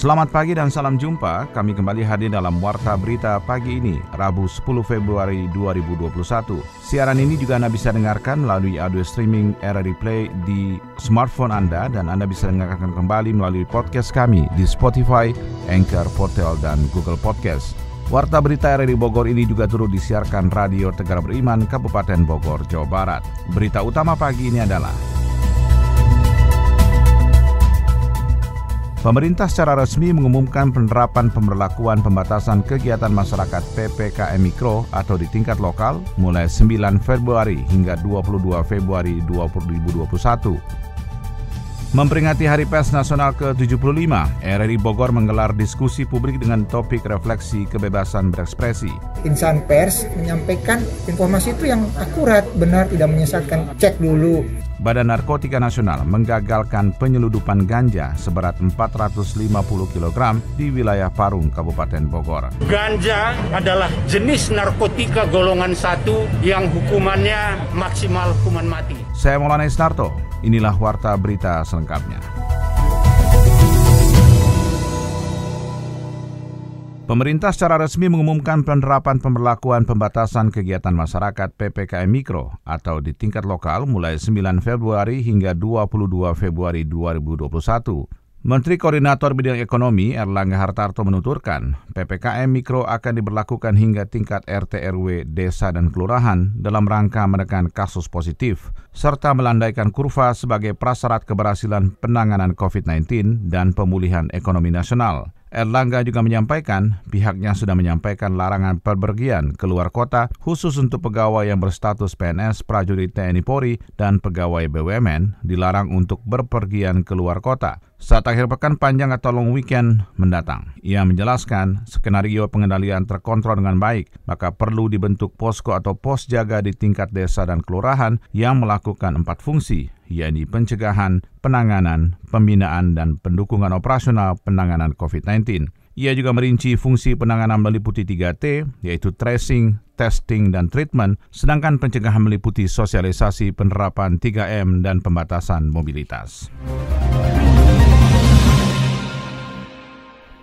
Selamat pagi dan salam jumpa. Kami kembali hadir dalam Warta Berita pagi ini, Rabu 10 Februari 2021. Siaran ini juga Anda bisa dengarkan melalui audio streaming RRI Play di smartphone Anda dan Anda bisa dengarkan kembali melalui podcast kami di Spotify, Anchor, Portal, dan Google Podcast. Warta Berita RRI Bogor ini juga turut disiarkan Radio Tegar Beriman, Kabupaten Bogor, Jawa Barat. Berita utama pagi ini adalah Pemerintah secara resmi mengumumkan penerapan pemberlakuan pembatasan kegiatan masyarakat PPKM Mikro atau di tingkat lokal mulai 9 Februari hingga 22 Februari 2021. Memperingati Hari Pers Nasional ke-75, RRI Bogor menggelar diskusi publik dengan topik refleksi kebebasan berekspresi. Insan pers menyampaikan informasi itu yang akurat, benar, tidak menyesatkan. Cek dulu Badan Narkotika Nasional menggagalkan penyeludupan ganja seberat 450 kg di wilayah Parung, Kabupaten Bogor. Ganja adalah jenis narkotika golongan satu yang hukumannya maksimal hukuman mati. Saya Maulana Isnarto, inilah Warta Berita selengkapnya. Pemerintah secara resmi mengumumkan penerapan pemberlakuan pembatasan kegiatan masyarakat PPKM Mikro atau di tingkat lokal mulai 9 Februari hingga 22 Februari 2021. Menteri Koordinator Bidang Ekonomi Erlangga Hartarto menuturkan, PPKM Mikro akan diberlakukan hingga tingkat RT RW, desa dan kelurahan dalam rangka menekan kasus positif serta melandaikan kurva sebagai prasyarat keberhasilan penanganan COVID-19 dan pemulihan ekonomi nasional. Erlangga juga menyampaikan pihaknya sudah menyampaikan larangan perpergian keluar kota khusus untuk pegawai yang berstatus PNS, prajurit TNI Polri, dan pegawai BUMN dilarang untuk berpergian keluar kota saat akhir pekan panjang atau long weekend mendatang. Ia menjelaskan skenario pengendalian terkontrol dengan baik, maka perlu dibentuk posko atau pos jaga di tingkat desa dan kelurahan yang melakukan empat fungsi, yaitu pencegahan, penanganan, pembinaan, dan pendukungan operasional penanganan COVID-19. Ia juga merinci fungsi penanganan meliputi 3T, yaitu tracing, testing, dan treatment, sedangkan pencegahan meliputi sosialisasi penerapan 3M dan pembatasan mobilitas.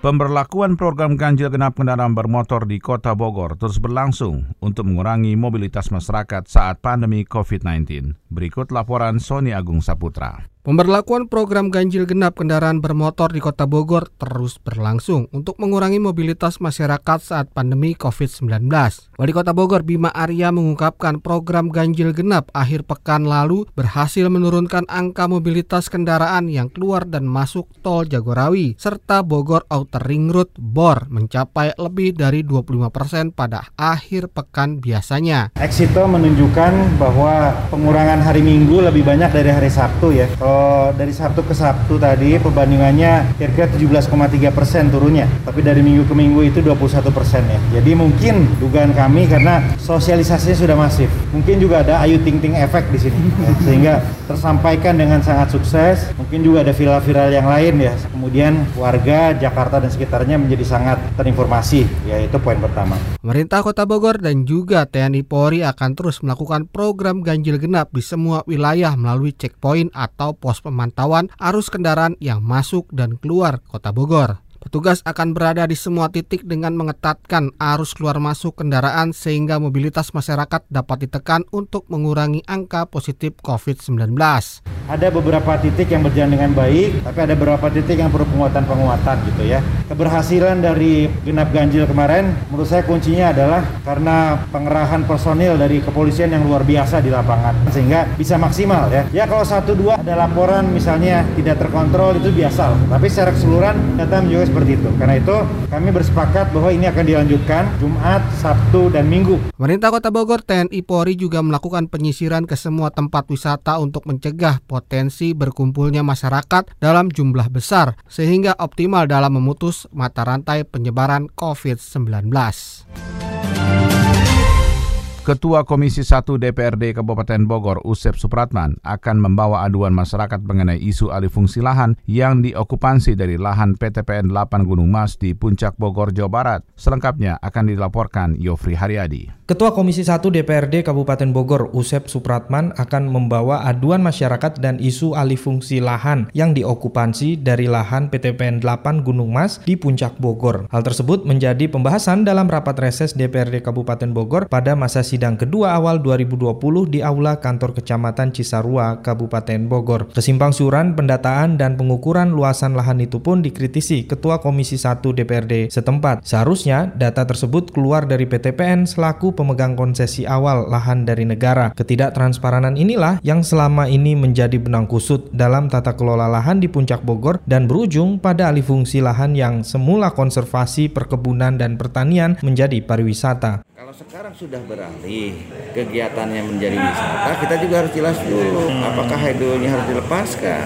Pemberlakuan program ganjil genap kendaraan bermotor di Kota Bogor terus berlangsung untuk mengurangi mobilitas masyarakat saat pandemi COVID-19. Berikut laporan Sony Agung Saputra. Pemberlakuan program ganjil genap kendaraan bermotor di Kota Bogor terus berlangsung untuk mengurangi mobilitas masyarakat saat pandemi COVID-19. Wali Kota Bogor Bima Arya mengungkapkan program ganjil genap akhir pekan lalu berhasil menurunkan angka mobilitas kendaraan yang keluar dan masuk tol Jagorawi serta Bogor Outer Ring Road BOR mencapai lebih dari 25 persen pada akhir pekan biasanya. Exito menunjukkan bahwa pengurangan hari Minggu lebih banyak dari hari Sabtu ya. Kalau dari Sabtu ke Sabtu tadi perbandingannya kira-kira 17,3 persen turunnya. Tapi dari minggu ke minggu itu 21 persen ya. Jadi mungkin dugaan kami karena sosialisasinya sudah masif. Mungkin juga ada Ayu Ting Ting efek di sini. Ya. Sehingga tersampaikan dengan sangat sukses. Mungkin juga ada viral-viral yang lain ya. Kemudian warga Jakarta dan sekitarnya menjadi sangat terinformasi. Ya itu poin pertama. Pemerintah Kota Bogor dan juga TNI Polri akan terus melakukan program ganjil genap di semua wilayah melalui checkpoint atau pos pemantauan arus kendaraan yang masuk dan keluar kota Bogor. Petugas akan berada di semua titik dengan mengetatkan arus keluar masuk kendaraan sehingga mobilitas masyarakat dapat ditekan untuk mengurangi angka positif COVID-19. Ada beberapa titik yang berjalan dengan baik, tapi ada beberapa titik yang perlu penguatan-penguatan gitu ya. Keberhasilan dari genap ganjil kemarin menurut saya kuncinya adalah karena pengerahan personil dari kepolisian yang luar biasa di lapangan sehingga bisa maksimal ya. Ya kalau satu dua ada laporan misalnya tidak terkontrol itu biasa, tapi secara keseluruhan data menunjukkan seperti itu. Karena itu kami bersepakat bahwa ini akan dilanjutkan Jumat, Sabtu, dan Minggu. Pemerintah Kota Bogor, TNI Polri juga melakukan penyisiran ke semua tempat wisata untuk mencegah potensi berkumpulnya masyarakat dalam jumlah besar sehingga optimal dalam memutus mata rantai penyebaran COVID-19. Ketua Komisi 1 DPRD Kabupaten Bogor, Usep Supratman, akan membawa aduan masyarakat mengenai isu alih fungsi lahan yang diokupansi dari lahan PTPN 8 Gunung Mas di Puncak Bogor, Jawa Barat. Selengkapnya akan dilaporkan Yofri Haryadi. Ketua Komisi 1 DPRD Kabupaten Bogor, Usep Supratman, akan membawa aduan masyarakat dan isu alih fungsi lahan yang diokupansi dari lahan PTPN 8 Gunung Mas di Puncak Bogor. Hal tersebut menjadi pembahasan dalam rapat reses DPRD Kabupaten Bogor pada masa sidang kedua awal 2020 di Aula Kantor Kecamatan Cisarua, Kabupaten Bogor. Kesimpang suran pendataan dan pengukuran luasan lahan itu pun dikritisi Ketua Komisi 1 DPRD setempat. Seharusnya data tersebut keluar dari PTPN selaku pemegang konsesi awal lahan dari negara. Ketidaktransparanan inilah yang selama ini menjadi benang kusut dalam tata kelola lahan di Puncak Bogor dan berujung pada alih fungsi lahan yang semula konservasi, perkebunan, dan pertanian menjadi pariwisata. Kalau sekarang sudah beralih kegiatannya menjadi wisata, kita juga harus jelas dulu apakah hidronya harus dilepaskan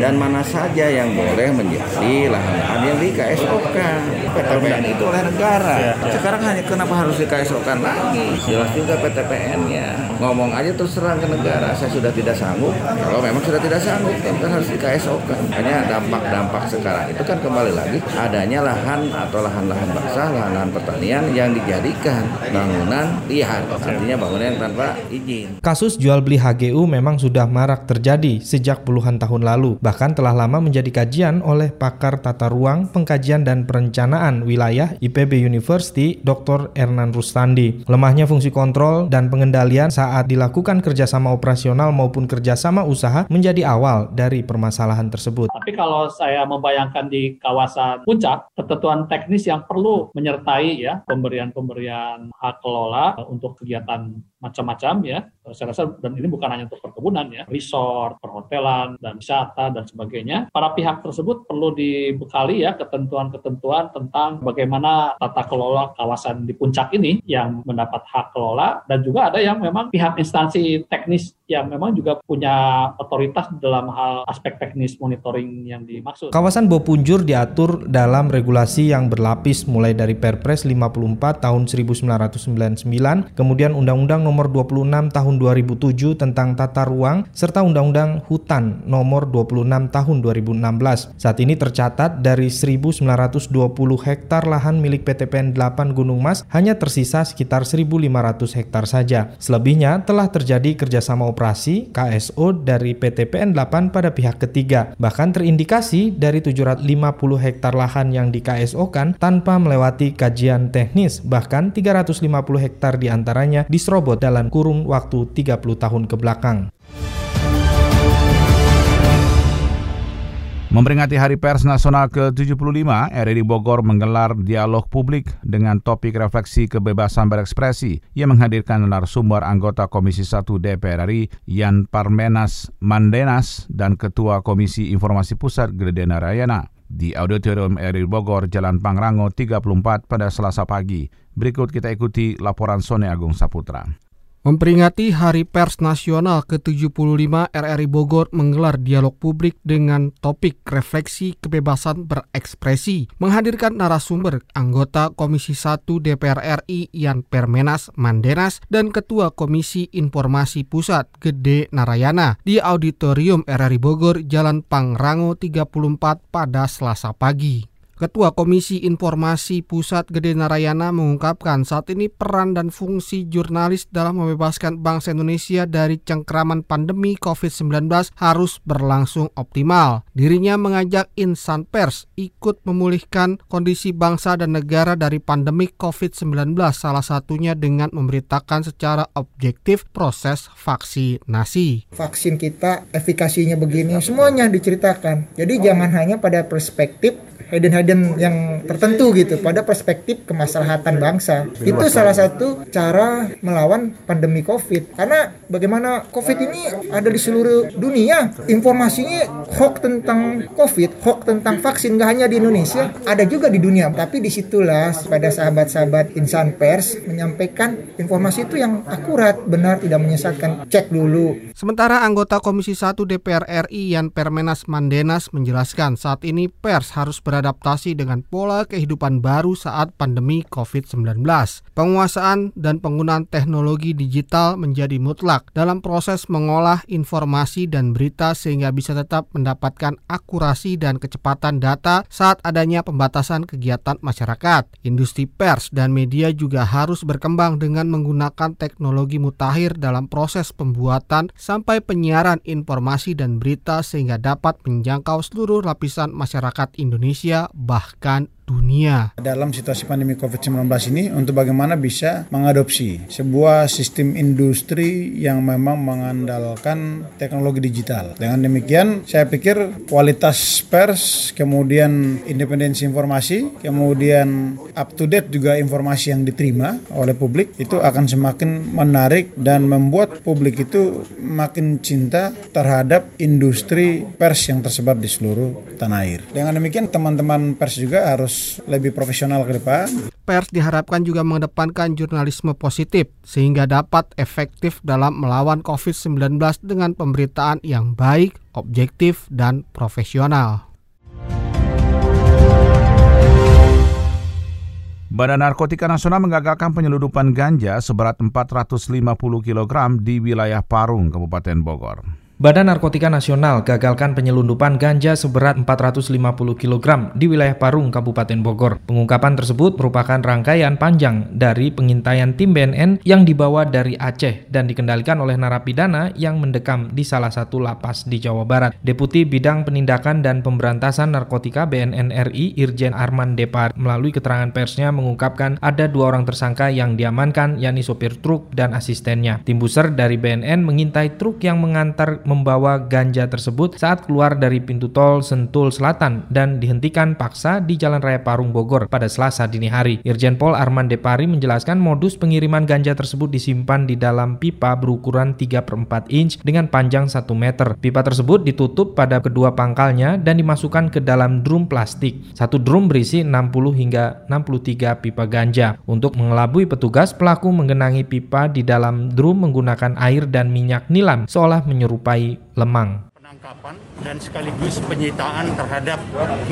dan mana saja yang boleh menjadi lahan-lahan yang di KSO-kan. PTPN itu oleh negara. Sekarang hanya kenapa harus di KSO-kan lagi? Jelas juga PTPN-nya. Ngomong aja terus serang ke negara, saya sudah tidak sanggup. Kalau memang sudah tidak sanggup, kan harus di KSO-kan. Hanya dampak-dampak sekarang itu kan kembali lagi adanya lahan atau lahan-lahan basah, lahan-lahan pertanian yang dijadikan bangunan liar, artinya bangunan yang tanpa izin. Kasus jual beli HGU memang sudah marak terjadi sejak puluhan tahun lalu, bahkan telah lama menjadi kajian oleh pakar tata ruang, pengkajian dan perencanaan wilayah IPB University, Dr. Ernan Rustandi. Lemahnya fungsi kontrol dan pengendalian saat dilakukan kerjasama operasional maupun kerjasama usaha menjadi awal dari permasalahan tersebut. Tapi kalau saya membayangkan di kawasan puncak, ketentuan teknis yang perlu menyertai ya pemberian-pemberian hak kelola untuk kegiatan macam-macam ya. Saya rasa dan ini bukan hanya untuk perkebunan ya, resort, perhotelan dan wisata dan sebagainya. Para pihak tersebut perlu dibekali ya ketentuan-ketentuan tentang bagaimana tata kelola kawasan di puncak ini yang mendapat hak kelola dan juga ada yang memang pihak instansi teknis yang memang juga punya otoritas dalam hal aspek teknis monitoring yang dimaksud. Kawasan Bopunjur diatur dalam regulasi yang berlapis mulai dari Perpres 54 tahun 1999, kemudian Undang-Undang Nomor 26 Tahun 2007 tentang Tata Ruang serta Undang-Undang Hutan Nomor 26 Tahun 2016. Saat ini tercatat dari 1920 hektar lahan milik PTPN 8 Gunung Mas hanya tersisa sekitar 1.500 hektar saja. Selebihnya telah terjadi kerjasama operasi KSO dari PTPN 8 pada pihak ketiga. Bahkan terindikasi dari 750 hektar lahan yang di KSO-kan tanpa melewati kajian teknis, bahkan 350 hektar di antaranya diserobot dalam kurun waktu 30 tahun ke belakang. Memperingati Hari Pers Nasional ke-75, RRI Bogor menggelar dialog publik dengan topik refleksi kebebasan berekspresi yang menghadirkan narasumber anggota Komisi 1 DPR RI Yan Parmenas Mandenas dan Ketua Komisi Informasi Pusat Gede Narayana di Auditorium RRI Bogor, Jalan Pangrango 34 pada Selasa pagi. Berikut kita ikuti laporan Sone Agung Saputra. Memperingati Hari Pers Nasional ke-75, RRI Bogor menggelar dialog publik dengan topik refleksi kebebasan berekspresi, menghadirkan narasumber anggota Komisi 1 DPR RI Yan Permenas Mandenas dan Ketua Komisi Informasi Pusat Gede Narayana di Auditorium RRI Bogor, Jalan Pangrango 34 pada Selasa pagi. Ketua Komisi Informasi Pusat Gede Narayana mengungkapkan saat ini peran dan fungsi jurnalis dalam membebaskan bangsa Indonesia dari cengkraman pandemi COVID-19 harus berlangsung optimal. Dirinya mengajak insan pers ikut memulihkan kondisi bangsa dan negara dari pandemi COVID-19 salah satunya dengan memberitakan secara objektif proses vaksinasi. Vaksin kita efikasinya begini, semuanya diceritakan. Jadi jangan hanya pada perspektif hidden-hidden yang tertentu gitu pada perspektif kemaslahatan bangsa. Itu salah satu cara melawan pandemi Covid. Karena bagaimana Covid ini ada di seluruh dunia, informasinya hoax tentang Covid, hoax tentang vaksin nggak hanya di Indonesia, ada juga di dunia. Tapi di situlah pada sahabat-sahabat insan pers menyampaikan informasi itu yang akurat, benar, tidak menyesatkan. Cek dulu. Sementara anggota Komisi 1 DPR RI Yan Permenas Mandenas menjelaskan saat ini pers harus beradaptasi beradaptasi dengan pola kehidupan baru saat pandemi COVID-19. Penguasaan dan penggunaan teknologi digital menjadi mutlak dalam proses mengolah informasi dan berita sehingga bisa tetap mendapatkan akurasi dan kecepatan data saat adanya pembatasan kegiatan masyarakat. Industri pers dan media juga harus berkembang dengan menggunakan teknologi mutakhir dalam proses pembuatan sampai penyiaran informasi dan berita sehingga dapat menjangkau seluruh lapisan masyarakat Indonesia bahkan dunia. Dalam situasi pandemi COVID-19 ini untuk bagaimana bisa mengadopsi sebuah sistem industri yang memang mengandalkan teknologi digital. Dengan demikian saya pikir kualitas pers, kemudian independensi informasi, kemudian up to date juga informasi yang diterima oleh publik itu akan semakin menarik dan membuat publik itu makin cinta terhadap industri pers yang tersebar di seluruh tanah air. Dengan demikian teman-teman pers juga harus lebih profesional ke depan. Pers diharapkan juga mengedepankan jurnalisme positif sehingga dapat efektif dalam melawan COVID-19 dengan pemberitaan yang baik, objektif, dan profesional. Badan Narkotika Nasional menggagalkan penyeludupan ganja seberat 450 kg di wilayah Parung, Kabupaten Bogor. Badan Narkotika Nasional gagalkan penyelundupan ganja seberat 450 kg di wilayah Parung, Kabupaten Bogor. Pengungkapan tersebut merupakan rangkaian panjang dari pengintaian tim BNN yang dibawa dari Aceh dan dikendalikan oleh narapidana yang mendekam di salah satu lapas di Jawa Barat. Deputi Bidang Penindakan dan Pemberantasan Narkotika BNN RI Irjen Arman Depar melalui keterangan persnya mengungkapkan ada dua orang tersangka yang diamankan yakni sopir truk dan asistennya. Tim buser dari BNN mengintai truk yang mengantar membawa ganja tersebut saat keluar dari pintu tol Sentul Selatan dan dihentikan paksa di Jalan Raya Parung Bogor pada Selasa dini hari. Irjen Pol Arman Depari menjelaskan modus pengiriman ganja tersebut disimpan di dalam pipa berukuran 3 per 4 inch dengan panjang 1 meter. Pipa tersebut ditutup pada kedua pangkalnya dan dimasukkan ke dalam drum plastik. Satu drum berisi 60 hingga 63 pipa ganja. Untuk mengelabui petugas, pelaku mengenangi pipa di dalam drum menggunakan air dan minyak nilam seolah menyerupai Lemang. Penangkapan dan sekaligus penyitaan terhadap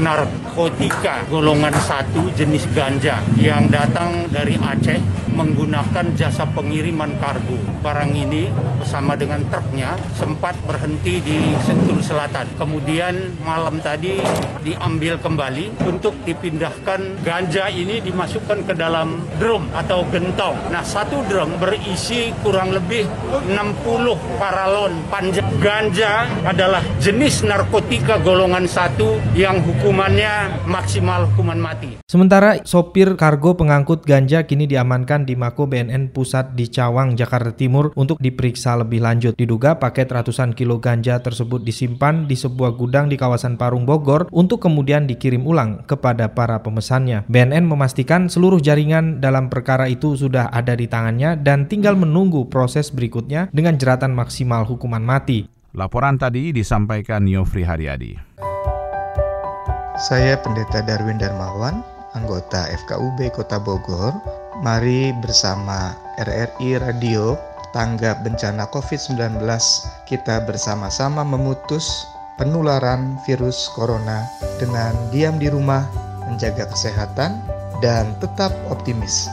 narkotika golongan satu jenis ganja yang datang dari Aceh menggunakan jasa pengiriman kargo. Barang ini bersama dengan truknya sempat berhenti di Sentul Selatan. Kemudian malam tadi diambil kembali untuk dipindahkan ganja ini dimasukkan ke dalam drum atau gentong. Nah satu drum berisi kurang lebih 60 paralon panjang. Ganja adalah jenis narkotika golongan satu yang hukumannya maksimal hukuman mati. Sementara sopir kargo pengangkut ganja kini diamankan di Mako BNN Pusat di Cawang, Jakarta Timur untuk diperiksa lebih lanjut. Diduga paket ratusan kilo ganja tersebut disimpan di sebuah gudang di kawasan Parung Bogor untuk kemudian dikirim ulang kepada para pemesannya. BNN memastikan seluruh jaringan dalam perkara itu sudah ada di tangannya dan tinggal menunggu proses berikutnya dengan jeratan maksimal hukuman mati. Laporan tadi disampaikan Yofri Haryadi. Saya Pendeta Darwin Darmawan, anggota FKUB Kota Bogor. Mari bersama RRI Radio Tanggap Bencana COVID-19 kita bersama-sama memutus penularan virus corona dengan diam di rumah, menjaga kesehatan, dan tetap optimis.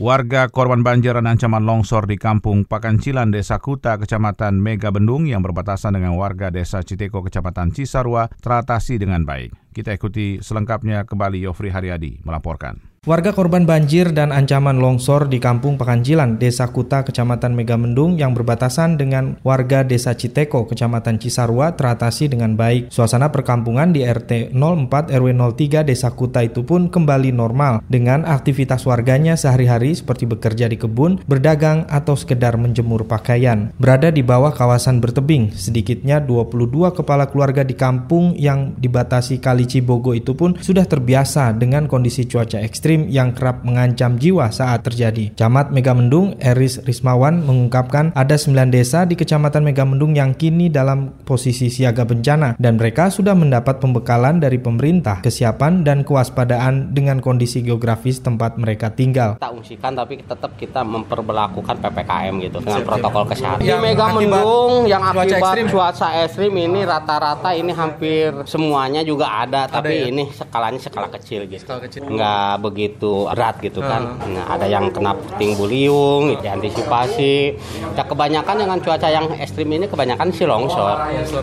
Warga korban banjir dan ancaman longsor di Kampung Pakancilan, Desa Kuta, Kecamatan Mega Bendung yang berbatasan dengan warga Desa Citeko, Kecamatan Cisarua teratasi dengan baik. Kita ikuti selengkapnya kembali Yofri Haryadi melaporkan. Warga korban banjir dan ancaman longsor di Kampung Pekancilan, Desa Kuta, Kecamatan Megamendung yang berbatasan dengan warga Desa Citeko, Kecamatan Cisarua teratasi dengan baik. Suasana perkampungan di RT 04 RW 03 Desa Kuta itu pun kembali normal dengan aktivitas warganya sehari-hari seperti bekerja di kebun, berdagang, atau sekedar menjemur pakaian. Berada di bawah kawasan bertebing, sedikitnya 22 kepala keluarga di kampung yang dibatasi Kali Cibogo itu pun sudah terbiasa dengan kondisi cuaca ekstrim yang kerap mengancam jiwa saat terjadi. Camat Megamendung Eris Rismawan mengungkapkan ada 9 desa di Kecamatan Megamendung yang kini dalam posisi siaga bencana dan mereka sudah mendapat pembekalan dari pemerintah, kesiapan dan kewaspadaan dengan kondisi geografis tempat mereka tinggal. Kita ungsikan tapi tetap kita memperlakukan PPKM gitu dengan protokol kesehatan. Di Megamendung yang akibat cuaca ekstrim ini rata-rata ini hampir semuanya juga ada, tapi ya? ini skalanya skala kecil gitu. Nggak begitu berat gitu kan. Nah, ada yang kena puting beliung, diantisipasi. Ya kebanyakan dengan cuaca yang ekstrim ini kebanyakan sih longsor.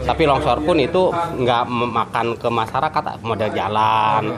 Tapi longsor pun itu nggak memakan ke masyarakat model jalan.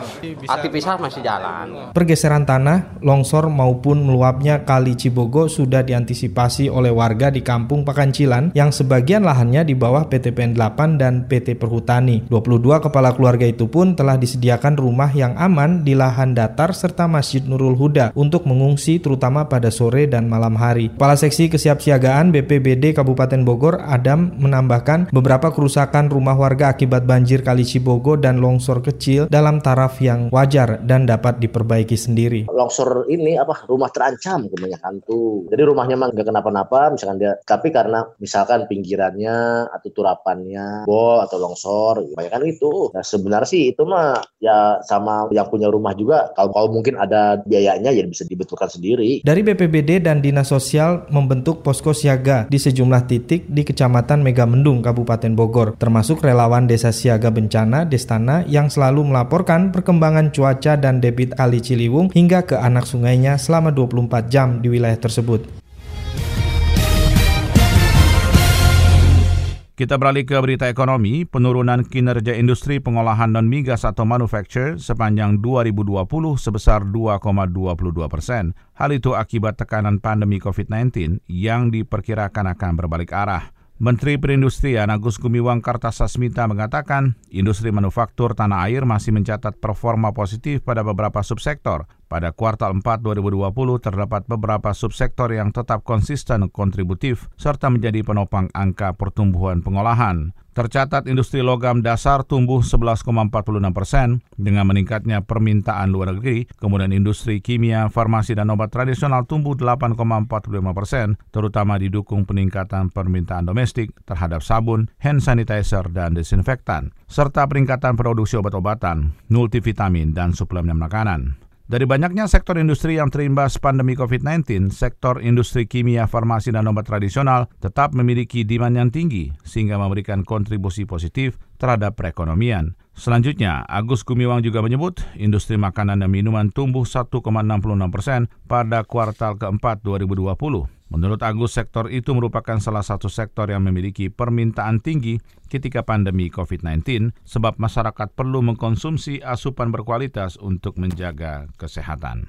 Aktivitas masih jalan. Pergeseran tanah, longsor maupun meluapnya Kali Cibogo sudah diantisipasi oleh warga di Kampung Pakancilan yang sebagian lahannya di bawah PTPN 8 dan PT Perhutani. 22 kepala keluarga itu pun telah disediakan rumah yang aman di lahan datar serta Masjid Nurul Huda untuk mengungsi terutama pada sore dan malam hari. Kepala Seksi Kesiapsiagaan BPBD Kabupaten Bogor, Adam, menambahkan beberapa kerusakan rumah warga akibat banjir Kali Cibogo dan longsor kecil dalam taraf yang wajar dan dapat diperbaiki sendiri. longsor ini apa rumah terancam kebanyakan tuh. Jadi rumahnya mah nggak kenapa-napa misalkan dia tapi karena misalkan pinggirannya atau turapannya bol atau longsor kebanyakan itu. Nah sebenarnya sih itu mah ya sama yang punya rumah juga kalau kalau mungkin ada biayanya ya bisa dibetulkan sendiri. Dari BPBD dan Dinas Sosial membentuk posko siaga di sejumlah titik di Kecamatan Megamendung, Kabupaten Bogor, termasuk relawan Desa Siaga Bencana Destana yang selalu melaporkan perkembangan cuaca dan debit Kali Ciliwung hingga ke anak sungainya selama 24 jam di wilayah tersebut. Kita beralih ke berita ekonomi, penurunan kinerja industri pengolahan non-migas atau manufacture sepanjang 2020 sebesar 2,22 persen. Hal itu akibat tekanan pandemi COVID-19 yang diperkirakan akan berbalik arah. Menteri Perindustrian Agus Gumiwang Kartasasmita mengatakan, industri manufaktur tanah air masih mencatat performa positif pada beberapa subsektor. Pada kuartal 4 2020 terdapat beberapa subsektor yang tetap konsisten kontributif serta menjadi penopang angka pertumbuhan pengolahan. Tercatat industri logam dasar tumbuh 11,46 persen dengan meningkatnya permintaan luar negeri, kemudian industri kimia, farmasi, dan obat tradisional tumbuh 8,45 persen, terutama didukung peningkatan permintaan domestik terhadap sabun, hand sanitizer, dan desinfektan, serta peningkatan produksi obat-obatan, multivitamin, dan suplemen makanan. Dari banyaknya sektor industri yang terimbas pandemi COVID-19, sektor industri kimia, farmasi, dan obat tradisional tetap memiliki demand yang tinggi sehingga memberikan kontribusi positif terhadap perekonomian. Selanjutnya, Agus Gumiwang juga menyebut industri makanan dan minuman tumbuh 1,66 persen pada kuartal keempat 2020. Menurut Agus, sektor itu merupakan salah satu sektor yang memiliki permintaan tinggi ketika pandemi COVID-19 sebab masyarakat perlu mengkonsumsi asupan berkualitas untuk menjaga kesehatan.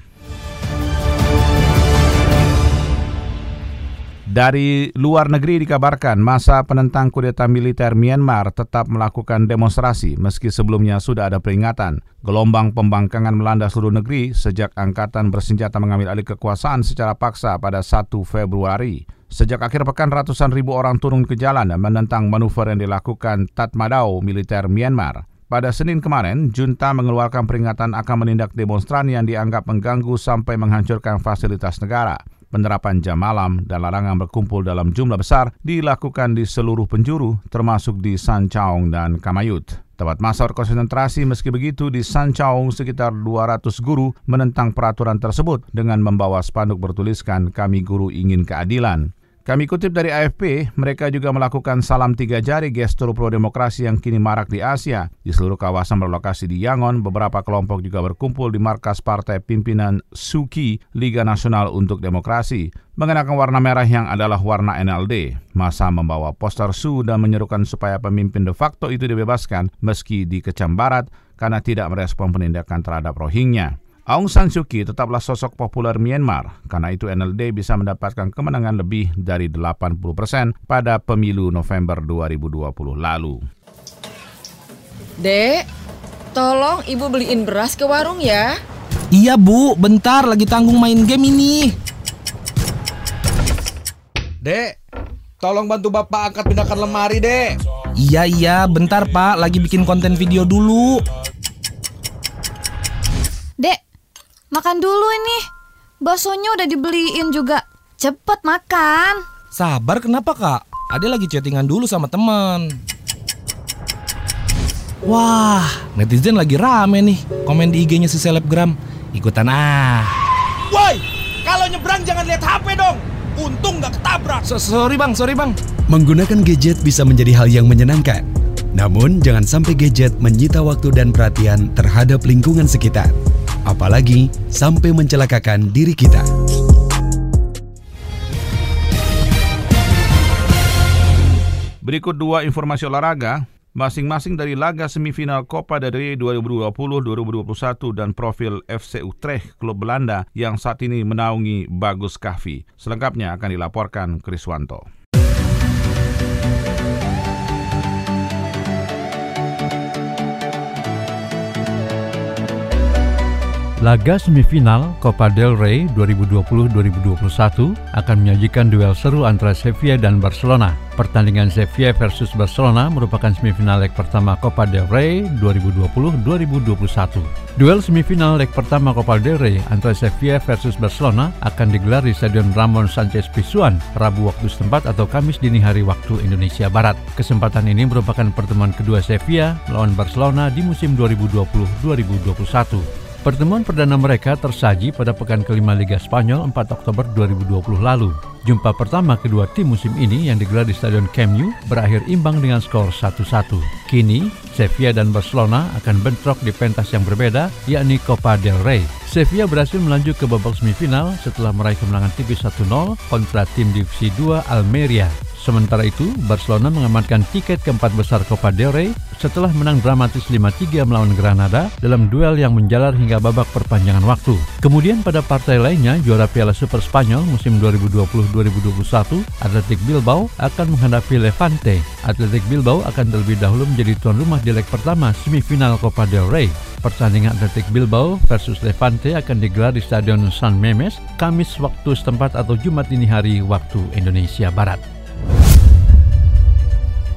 Dari luar negeri dikabarkan masa penentang kudeta militer Myanmar tetap melakukan demonstrasi meski sebelumnya sudah ada peringatan. Gelombang pembangkangan melanda seluruh negeri sejak angkatan bersenjata mengambil alih kekuasaan secara paksa pada 1 Februari. Sejak akhir pekan ratusan ribu orang turun ke jalan menentang manuver yang dilakukan Tatmadaw militer Myanmar. Pada Senin kemarin, junta mengeluarkan peringatan akan menindak demonstran yang dianggap mengganggu sampai menghancurkan fasilitas negara penerapan jam malam dan larangan berkumpul dalam jumlah besar dilakukan di seluruh penjuru termasuk di Sanchaung dan Kamayut. Tempat masa konsentrasi meski begitu di Sanchaung sekitar 200 guru menentang peraturan tersebut dengan membawa spanduk bertuliskan kami guru ingin keadilan. Kami kutip dari AFP, mereka juga melakukan salam tiga jari gestur pro-demokrasi yang kini marak di Asia. Di seluruh kawasan berlokasi di Yangon, beberapa kelompok juga berkumpul di markas partai pimpinan Suki, Liga Nasional untuk Demokrasi. Mengenakan warna merah yang adalah warna NLD. Masa membawa poster Su dan menyerukan supaya pemimpin de facto itu dibebaskan meski dikecam barat karena tidak merespon penindakan terhadap Rohingya. Aung San Suu Kyi tetaplah sosok populer Myanmar, karena itu NLD bisa mendapatkan kemenangan lebih dari 80 persen pada pemilu November 2020 lalu. Dek, tolong ibu beliin beras ke warung ya. Iya bu, bentar lagi tanggung main game ini. Dek, tolong bantu bapak angkat pindahkan lemari dek. Iya iya, bentar pak, lagi bikin konten video dulu. Makan dulu ini. Baksonya udah dibeliin juga. Cepet makan. Sabar kenapa kak? Ade lagi chattingan dulu sama teman. Wah, netizen lagi rame nih. Komen di IG-nya si selebgram. Ikutan ah. Woi, kalau nyebrang jangan lihat HP dong. Untung nggak ketabrak. So, sorry bang, sorry bang. Menggunakan gadget bisa menjadi hal yang menyenangkan. Namun jangan sampai gadget menyita waktu dan perhatian terhadap lingkungan sekitar. Apalagi sampai mencelakakan diri kita. Berikut dua informasi olahraga, masing-masing dari laga semifinal Copa del Rey 2020-2021 dan profil FC Utrecht, klub Belanda yang saat ini menaungi Bagus Kahvi. Selengkapnya akan dilaporkan Kriswanto. Laga semifinal Copa del Rey 2020-2021 akan menyajikan duel seru antara Sevilla dan Barcelona. Pertandingan Sevilla versus Barcelona merupakan semifinal leg pertama Copa del Rey 2020-2021. Duel semifinal leg pertama Copa del Rey antara Sevilla versus Barcelona akan digelar di Stadion Ramon Sanchez Pizjuan Rabu waktu setempat atau Kamis dini hari waktu Indonesia Barat. Kesempatan ini merupakan pertemuan kedua Sevilla melawan Barcelona di musim 2020-2021. Pertemuan perdana mereka tersaji pada pekan kelima Liga Spanyol 4 Oktober 2020 lalu. Jumpa pertama kedua tim musim ini yang digelar di Stadion Camp Nou berakhir imbang dengan skor 1-1. Kini, Sevilla dan Barcelona akan bentrok di pentas yang berbeda, yakni Copa del Rey. Sevilla berhasil melaju ke babak semifinal setelah meraih kemenangan tipis 1-0 kontra tim Divisi 2 Almeria. Sementara itu, Barcelona mengamankan tiket keempat besar Copa del Rey setelah menang dramatis 5-3 melawan Granada dalam duel yang menjalar hingga babak perpanjangan waktu. Kemudian pada partai lainnya, juara Piala Super Spanyol musim 2020-2021, Athletic Bilbao akan menghadapi Levante. Athletic Bilbao akan terlebih dahulu menjadi tuan rumah di leg pertama semifinal Copa del Rey. Pertandingan Athletic Bilbao versus Levante akan digelar di Stadion San Memes, Kamis waktu setempat atau Jumat dini hari waktu Indonesia Barat.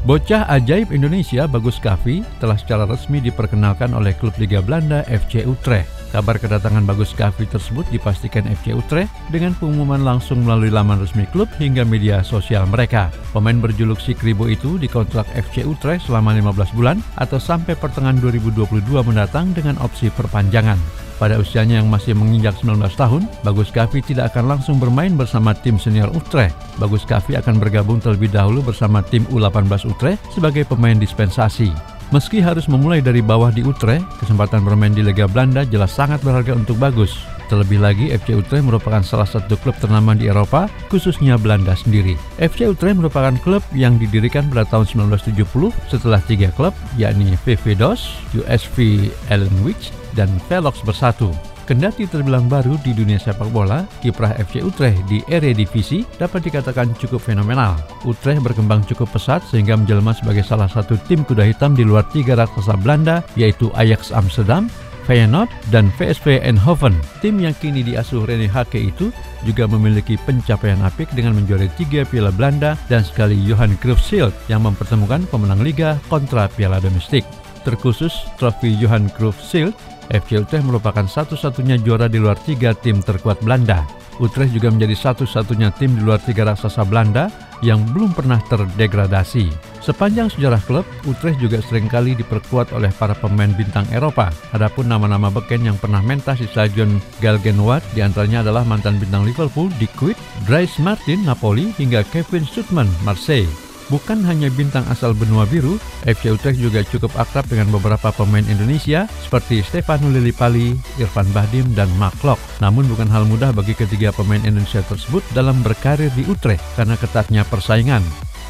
Bocah ajaib Indonesia Bagus Kavi telah secara resmi diperkenalkan oleh klub Liga Belanda FC Utrecht. Kabar kedatangan Bagus Kavi tersebut dipastikan FC Utrecht dengan pengumuman langsung melalui laman resmi klub hingga media sosial mereka. Pemain berjuluk si Kribo itu dikontrak FC Utrecht selama 15 bulan atau sampai pertengahan 2022 mendatang dengan opsi perpanjangan. Pada usianya yang masih menginjak 19 tahun, Bagus Kavi tidak akan langsung bermain bersama tim senior Utrecht. Bagus Kavi akan bergabung terlebih dahulu bersama tim U18 Utrecht sebagai pemain dispensasi. Meski harus memulai dari bawah di Utrecht, kesempatan bermain di Liga Belanda jelas sangat berharga untuk Bagus. Terlebih lagi, FC Utrecht merupakan salah satu klub ternama di Eropa, khususnya Belanda sendiri. FC Utrecht merupakan klub yang didirikan pada tahun 1970 setelah tiga klub, yakni VV DOS, USV Ellenwich, dan Velox bersatu. Kendati terbilang baru di dunia sepak bola, kiprah FC Utrecht di Eredivisie dapat dikatakan cukup fenomenal. Utrecht berkembang cukup pesat sehingga menjelma sebagai salah satu tim kuda hitam di luar tiga raksasa Belanda, yaitu Ajax Amsterdam, Feyenoord, dan VSV Eindhoven. Tim yang kini diasuh Rene Hake itu juga memiliki pencapaian apik dengan menjuarai tiga piala Belanda dan sekali Johan Cruyff Shield yang mempertemukan pemenang liga kontra piala domestik. Terkhusus trofi Johan Cruyff Shield FC Utrecht merupakan satu-satunya juara di luar tiga tim terkuat Belanda. Utrecht juga menjadi satu-satunya tim di luar tiga raksasa Belanda yang belum pernah terdegradasi. Sepanjang sejarah klub, Utrecht juga sering kali diperkuat oleh para pemain bintang Eropa. Adapun nama-nama beken yang pernah mentas di stadion Galgenwaard di antaranya adalah mantan bintang Liverpool, Dick Witt, Dries Martin, Napoli, hingga Kevin Sutman, Marseille. Bukan hanya bintang asal benua biru, FC Utrecht juga cukup akrab dengan beberapa pemain Indonesia seperti Stefano Lillipali, Irfan Bahdim, dan Mark Lok. Namun bukan hal mudah bagi ketiga pemain Indonesia tersebut dalam berkarir di Utrecht karena ketatnya persaingan.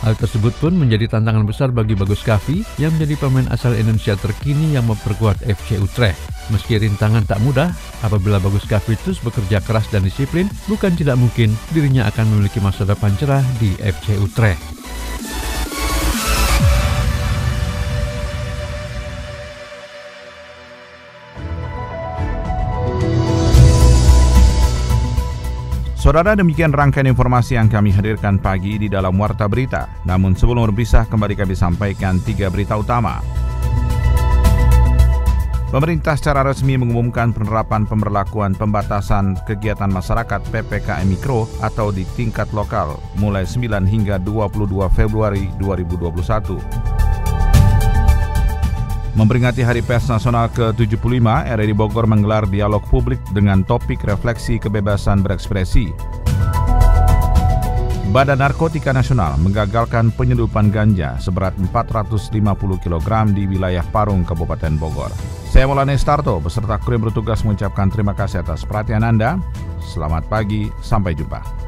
Hal tersebut pun menjadi tantangan besar bagi Bagus Kavi yang menjadi pemain asal Indonesia terkini yang memperkuat FC Utrecht. Meski rintangan tak mudah, apabila Bagus Kavi terus bekerja keras dan disiplin, bukan tidak mungkin dirinya akan memiliki masa depan cerah di FC Utrecht. Saudara demikian rangkaian informasi yang kami hadirkan pagi di dalam Warta Berita. Namun sebelum berpisah kembali kami sampaikan tiga berita utama. Pemerintah secara resmi mengumumkan penerapan pemberlakuan pembatasan kegiatan masyarakat PPKM Mikro atau di tingkat lokal mulai 9 hingga 22 Februari 2021. Memperingati Hari Pers Nasional ke-75, RRI Bogor menggelar dialog publik dengan topik refleksi kebebasan berekspresi. Badan Narkotika Nasional menggagalkan penyeludupan ganja seberat 450 kg di wilayah Parung, Kabupaten Bogor. Saya Maulana Starto beserta kru bertugas mengucapkan terima kasih atas perhatian Anda. Selamat pagi, sampai jumpa.